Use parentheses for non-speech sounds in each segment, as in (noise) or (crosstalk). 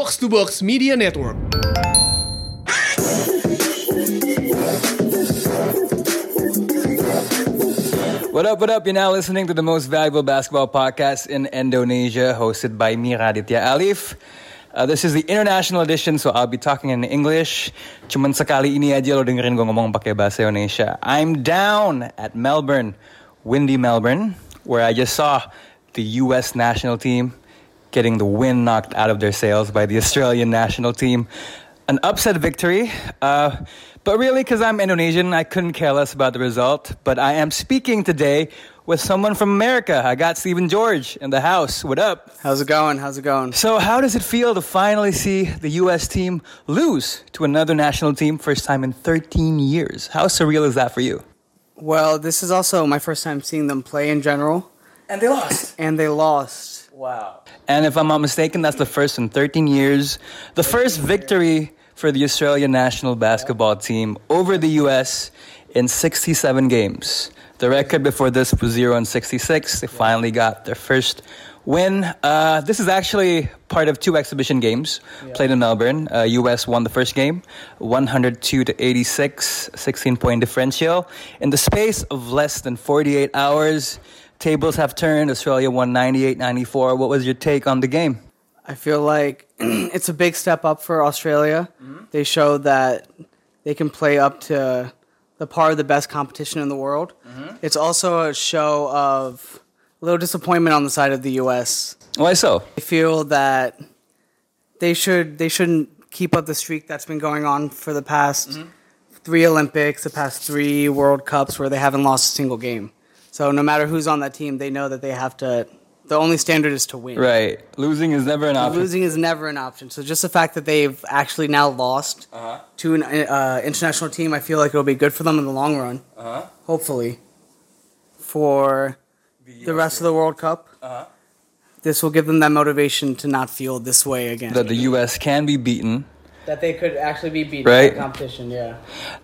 Box to Box Media Network. What up, what up? You're now listening to the most valuable basketball podcast in Indonesia, hosted by me, Raditya Alif. Uh, this is the international edition, so I'll be talking in English. Cuman sekali ini aja lo dengerin gue ngomong pakai bahasa Indonesia. I'm down at Melbourne, windy Melbourne, where I just saw the U.S. national team getting the wind knocked out of their sails by the (laughs) Australian national team. An upset victory. Uh, but really, because I'm Indonesian, I couldn't care less about the result. But I am speaking today with someone from America. I got Steven George in the house. What up? How's it going? How's it going? So, how does it feel to finally see the U.S. team lose to another national team, first time in 13 years? How surreal is that for you? Well, this is also my first time seeing them play in general, And they lost. and they lost. Wow. And if I'm not mistaken, that's the first in 13 years. The first victory for the Australian national basketball team over the U.S. in 67 games. The record before this was 0 and 66. They finally got their first win. Uh, this is actually part of two exhibition games played in Melbourne. Uh, U.S. won the first game, 102 to 86, 16 point differential. In the space of less than 48 hours, tables have turned. Australia won 98 94. What was your take on the game? I feel like (clears throat) it's a big step up for Australia. Mm-hmm. They showed that they can play up to the par of the best competition in the world. Mm-hmm. It's also a show of a little disappointment on the side of the U.S. Why so? I feel that they should they shouldn't keep up the streak that's been going on for the past mm-hmm. three Olympics, the past three World Cups where they haven't lost a single game. So no matter who's on that team, they know that they have to. The only standard is to win. Right. Losing is never an option. Losing is never an option. So just the fact that they've actually now lost Uh-huh. to an uh, international team, I feel like it'll be good for them in the long run. Uh-huh. Hopefully, for the rest of the World Cup, Uh-huh. this will give them that motivation to not feel this way again. That the U.S. can be beaten. that they could actually be beaten Right. competition. Yeah.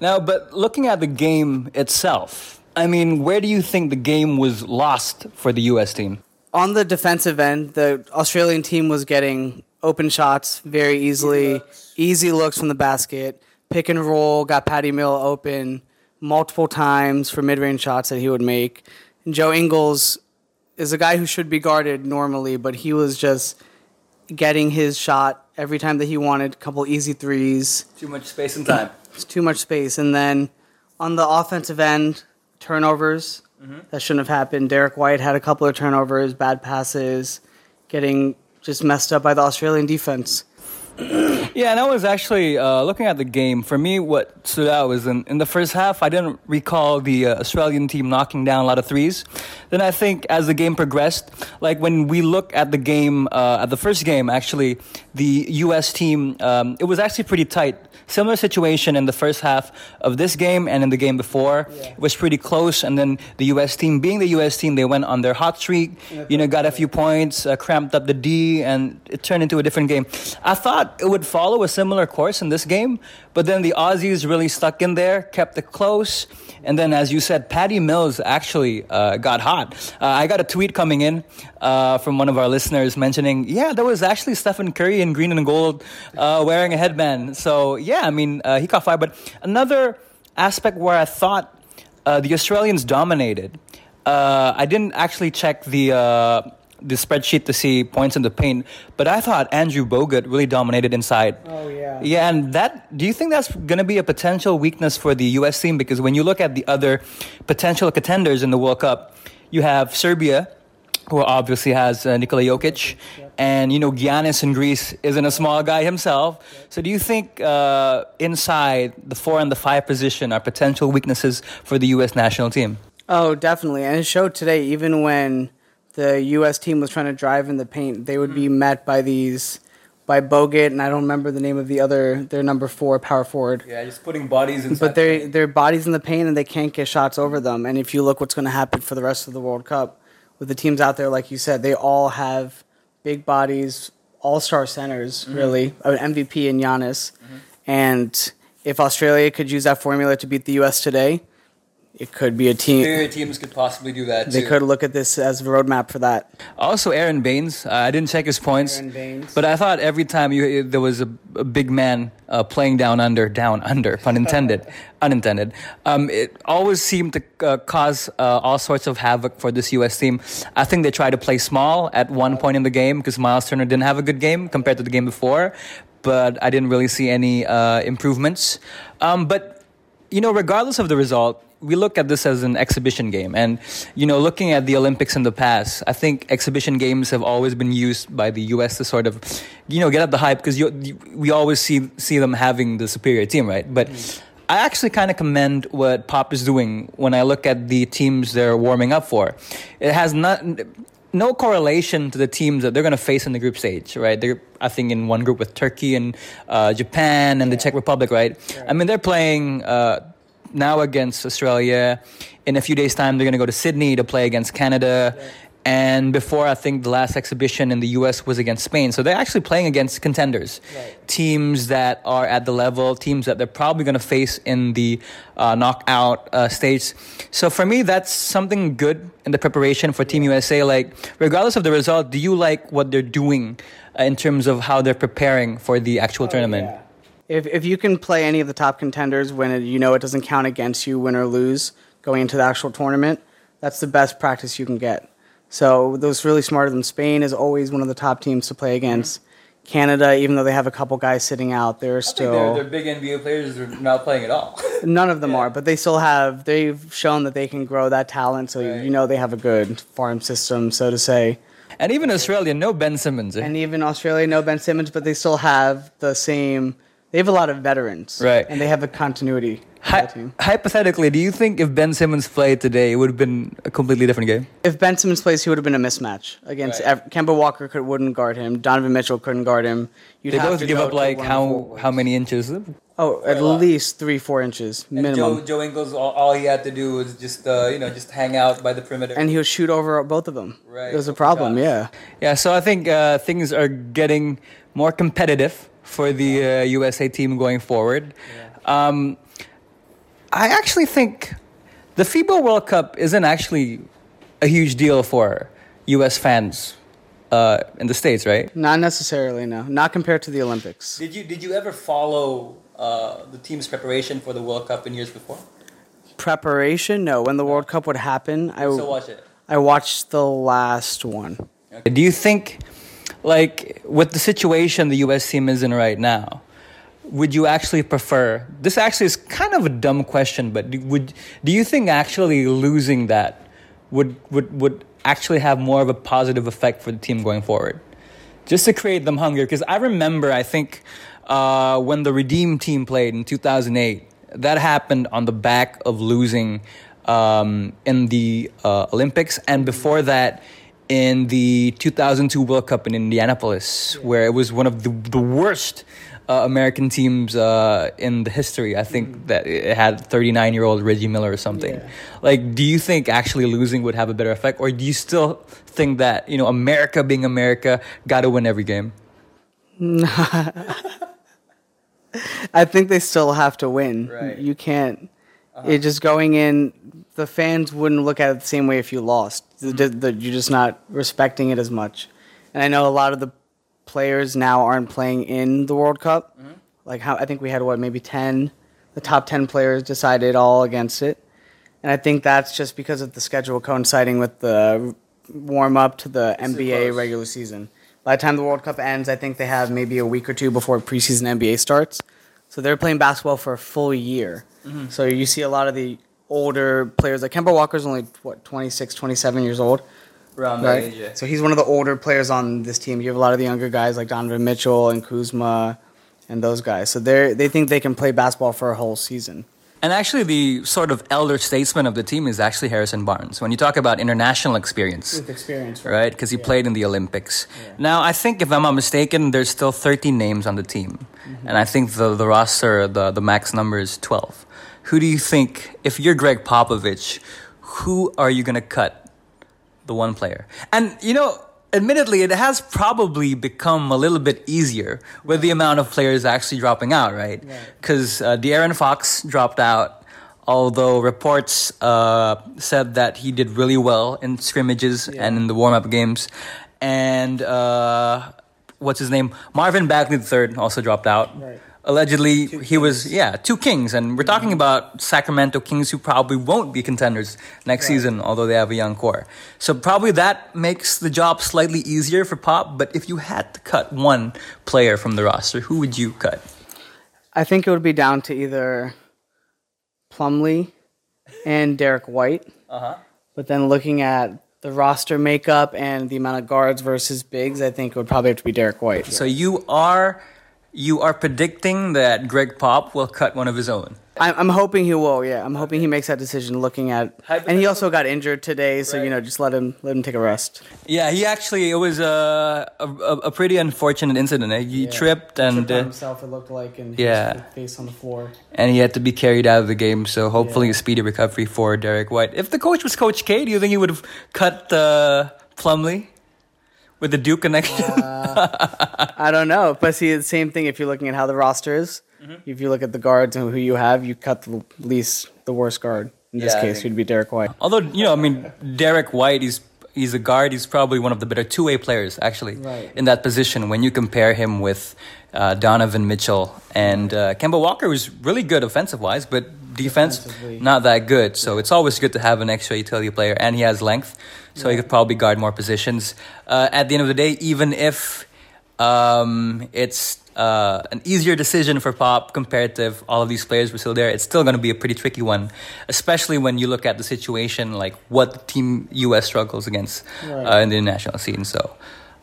Now, but looking at the game itself, I mean, where do you think the game was lost for the U.S. team? On the defensive end, the Australian team was getting open shots very easily, easy looks from the basket, pick and roll, got Patty Mills open multiple times for mid range shots that he would make. And Joe Ingles is a guy who should be guarded normally, but he was just getting his shot every time that he wanted, a couple easy threes. Too much space and time. It's too much space. And then on the offensive end, turnovers mm-hmm. that shouldn't have happened. Derrick White had a couple of turnovers, bad passes, getting just messed up by the Australian defense. (clears throat) Yeah, and I was actually uh, looking at the game. For me, what stood out was in, in the first half, I didn't recall the uh, Australian team knocking down a lot of threes. Then I think as the game progressed, like when we look at the game, uh, at the first game, actually, the U.S. team, um, it was actually pretty tight. Similar situation in the first half of this game and in the game before. It was pretty close, and then the U.S. team, being the U.S. team, they went on their hot streak. You know, got a few points, uh, cramped up the D, and it turned into a different game. I thought it would follow a similar course in this game, but then the Aussies really stuck in there, kept it close, and then, as you said, Patty Mills actually uh, got hot. Uh, I got a tweet coming in uh, from one of our listeners mentioning, yeah, there was actually Stephen Curry in green and gold uh, wearing a headband. So, yeah, I mean, uh, he caught fire. But another aspect where I thought uh, the Australians dominated, I didn't actually check the. The spreadsheet to see points in the paint, but I thought Andrew Bogut really dominated inside. Oh, yeah. Yeah, and that do you think that's going to be a potential weakness for the US team because when you look at the other potential contenders in the World Cup, you have Serbia who obviously has uh, Nikola Jokic and you know Giannis in Greece isn't a small guy himself. So do you think uh, inside the 4 and the 5 position are potential weaknesses for the US national team? Oh, definitely. And it showed today, even when the U.S. team was trying to drive in the paint, they would be hmm. met by these, by Bogut, and I don't remember the name of the other, their number four power forward. Yeah, just putting bodies inside. But their their bodies in the paint and they can't get shots over them. And if you look what's going to happen for the rest of the World Cup with the teams out there, like you said, they all have big bodies, all star centers, mm-hmm. really, an MVP and Giannis. Mm-hmm. And if Australia could use that formula to beat the U.S. today, it could be a team. Superior teams could possibly do that They too. could look at this as a roadmap for that. Also, Aron Baynes. Uh, I didn't check his points, Aron Baynes. but I thought every time you there was a, a big man uh, playing down under, down under, pun (laughs) intended, unintended. Um, it always seemed to uh, cause uh, all sorts of havoc for this U.S. team. I think they tried to play small at one point in the game because Myles Turner didn't have a good game compared to the game before, but I didn't really see any uh, improvements. Um, but you know, regardless of the result, we look at this as an exhibition game. And, you know, looking at the Olympics in the past, I think exhibition games have always been used by the U.S. to sort of, you know, get up the hype because we always see, see them having the superior team, right? But I actually kind of commend what Pop is doing when I look at the teams they're warming up for. It has not. No correlation to the teams that they're going to face in the group stage, right? They're, I think, in one group with Turkey and uh, Japan and the Czech Republic, right? I mean, they're playing uh, now against Australia. In a few days' time, they're going to go to Sydney to play against Canada. And before, I think the last exhibition in the U.S. was against Spain. So they're actually playing against contenders, teams that are at the level, teams that they're probably going to face in the uh, knockout uh, stage. So for me, that's something good in the preparation for Team USA. Like, regardless of the result, do you like what they're doing uh, in terms of how they're preparing for the actual tournament? If if you can play any of the top contenders when it, you know it doesn't count against you, win or lose, going into the actual tournament, that's the best practice you can get. So those really smarter than Spain is always one of the top teams to play against. Canada, even though they have a couple guys sitting out, they're still They're big NBA players are not playing at all. (laughs) none of them are, but they still have. They've shown that they can grow that talent, so Right. you know they have a good farm system, so to say. and even Australia, no Ben Simmons. eh? And even Australia, no Ben Simmons, but they still have the same. They have a lot of veterans, Right. And they have a continuity. team. hypothetically, do you think if Ben Simmons played today, it would have been a completely different game? If Ben Simmons plays, he would have been a mismatch against Right. Ev- Kemba Walker. Could wouldn't guard him. Donovan Mitchell couldn't guard him. You'd They have both to give up like one of the how how many inches? Oh, at least three, four inches minimum. And Joe Ingles, all, all he had to do was just uh, you know just hang out by the perimeter. and he would shoot over both of them. Right, It was a problem. shots. Yeah. yeah, so I think uh, things are getting more competitive for the uh, USA team going forward. Um, I actually think the FIBA World Cup isn't actually a huge deal for US fans uh, in the states, right? Not necessarily. No. Not compared to the Olympics. Did you did you ever follow uh, the team's preparation for the World Cup in years before? Preparation? No. When the World Cup would happen, I So watch it. I watched the last one. Do you think, like, with the situation the U.S. team is in right now, would you actually prefer? This actually is kind of a dumb question, but would do you think actually losing that would would would actually have more of a positive effect for the team going forward? Just to create them hungry, because I remember, I think, uh, when the Redeem team played in 2008, that happened on the back of losing um, in the uh, Olympics, and before that, in the 2002 World Cup in Indianapolis, where it was one of the, the worst uh, American teams uh, in the history. I think that it had 39 year old Reggie Miller or something. Yeah. Like, do you think actually losing would have a better effect, or do you still think that you know America being America got to win every game? (laughs) I think they still have to win. Right. You can't. It just going in. The fans wouldn't look at it the same way if you lost. The- the- the- you're just not respecting it as much. And I know a lot of the players now aren't playing in the World Cup. Mm-hmm. Like how I think we had what maybe ten. The top ten players decided all against it, and I think that's just because of the schedule coinciding with the warm up to the NBA close. regular season. By the time the World Cup ends, I think they have maybe a week or two before preseason NBA starts. So they're playing basketball for a full year. Mm-hmm. So you see a lot of the older players. Like Kemba Walker's only what 26, 27 years old, Around right? So he's one of the older players on this team. You have a lot of the younger guys like Donovan Mitchell and Kuzma, and those guys. So they they think they can play basketball for a whole season. And actually, the sort of elder statesman of the team is actually Harrison Barnes. When you talk about international experience, experience, right? Because he played in the Olympics. Now, I think if I'm not mistaken, there's still 13 names on the team, mm-hmm. and I think the the roster, the the max number is 12. Who do you think, if you're Gregg Popovich, who are you gonna cut? The one player, and you know. Admittedly, it has probably become a little bit easier with the amount of players actually dropping out, right? Because uh, De'Aaron Fox dropped out Although reports uh, said that he did really well in scrimmages Yeah. and in the warm up games. And uh, what's his name? Marvin Bagley III also dropped out. Right. Allegedly, he was, yeah, two kings. And we're talking about Sacramento Kings who probably won't be contenders next season, although they have a young core. So probably that makes the job slightly easier for Pop. But if you had to cut one player from the roster, who would you cut? I think it would be down to either Plumlee and Derrick White. Uh-huh. But then looking at the roster makeup and the amount of guards versus bigs, I think it would probably have to be Derrick White. So you are you are predicting that Gregg Pop will cut one of his own. I'm, I'm hoping he will. Yeah, I'm hoping he makes that decision. Looking at, and he also got injured today, so you know, just let him let him take a rest. Yeah, he actually it was a a, a pretty unfortunate incident. eh? He tripped and uh, himself. It looked like, and Yeah. face on the floor. and he had to be carried out of the game. So hopefully a speedy recovery for Derrick White. If the coach was Coach K, do you think he would have cut uh, Plumlee with the Duke connection? I don't know, but see, the same thing. If you're looking at how the roster is, Mm-hmm. if you look at the guards and who you have, you cut the least, the worst guard. In this Yeah, case, think- would be Derrick White. Although you know, I mean, Derrick White, he's he's a guard. He's probably one of the better two way players actually Right. in that position. When you compare him with uh, Donovan Mitchell and uh, Kemba Walker, was really good offensive wise, but defense not that good. So it's always good to have an extra utility player, and he has length, so he could probably guard more positions. Uh, at the end of the day, even if um, it's uh, an easier decision for Pop compared to if all of these players were still there. It's still going to be a pretty tricky one, especially when you look at the situation like what Team US struggles against uh, in the international scene. So.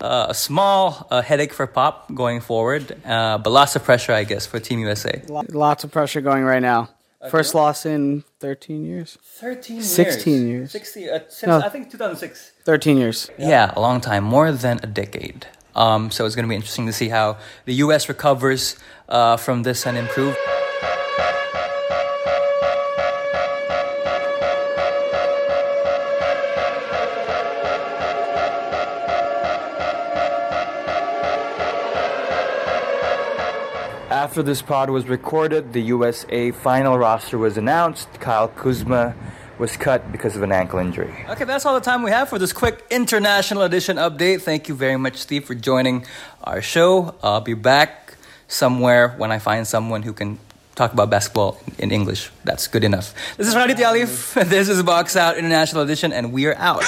Uh, a small uh, headache for Pop going forward, uh, but lots of pressure, I guess, for Team USA. Lots of pressure going right now. First loss in 13 years. 13 years. 16 years. 60, uh, since No. I think 2006. 13 years. Yeah, a long time, more than a decade. Um, so it's going to be interesting to see how the U.S. recovers uh, from this and improve. After this pod was recorded, the USA final roster was announced. Kyle Kuzma was cut because of an ankle injury. Okay, that's all the time we have for this quick international edition update. Thank you very much, Steve, for joining our show. I'll be back somewhere when I find someone who can talk about basketball in English. That's good enough. This is Raditya Alief. (laughs) This is Box Out International Edition, and we are out.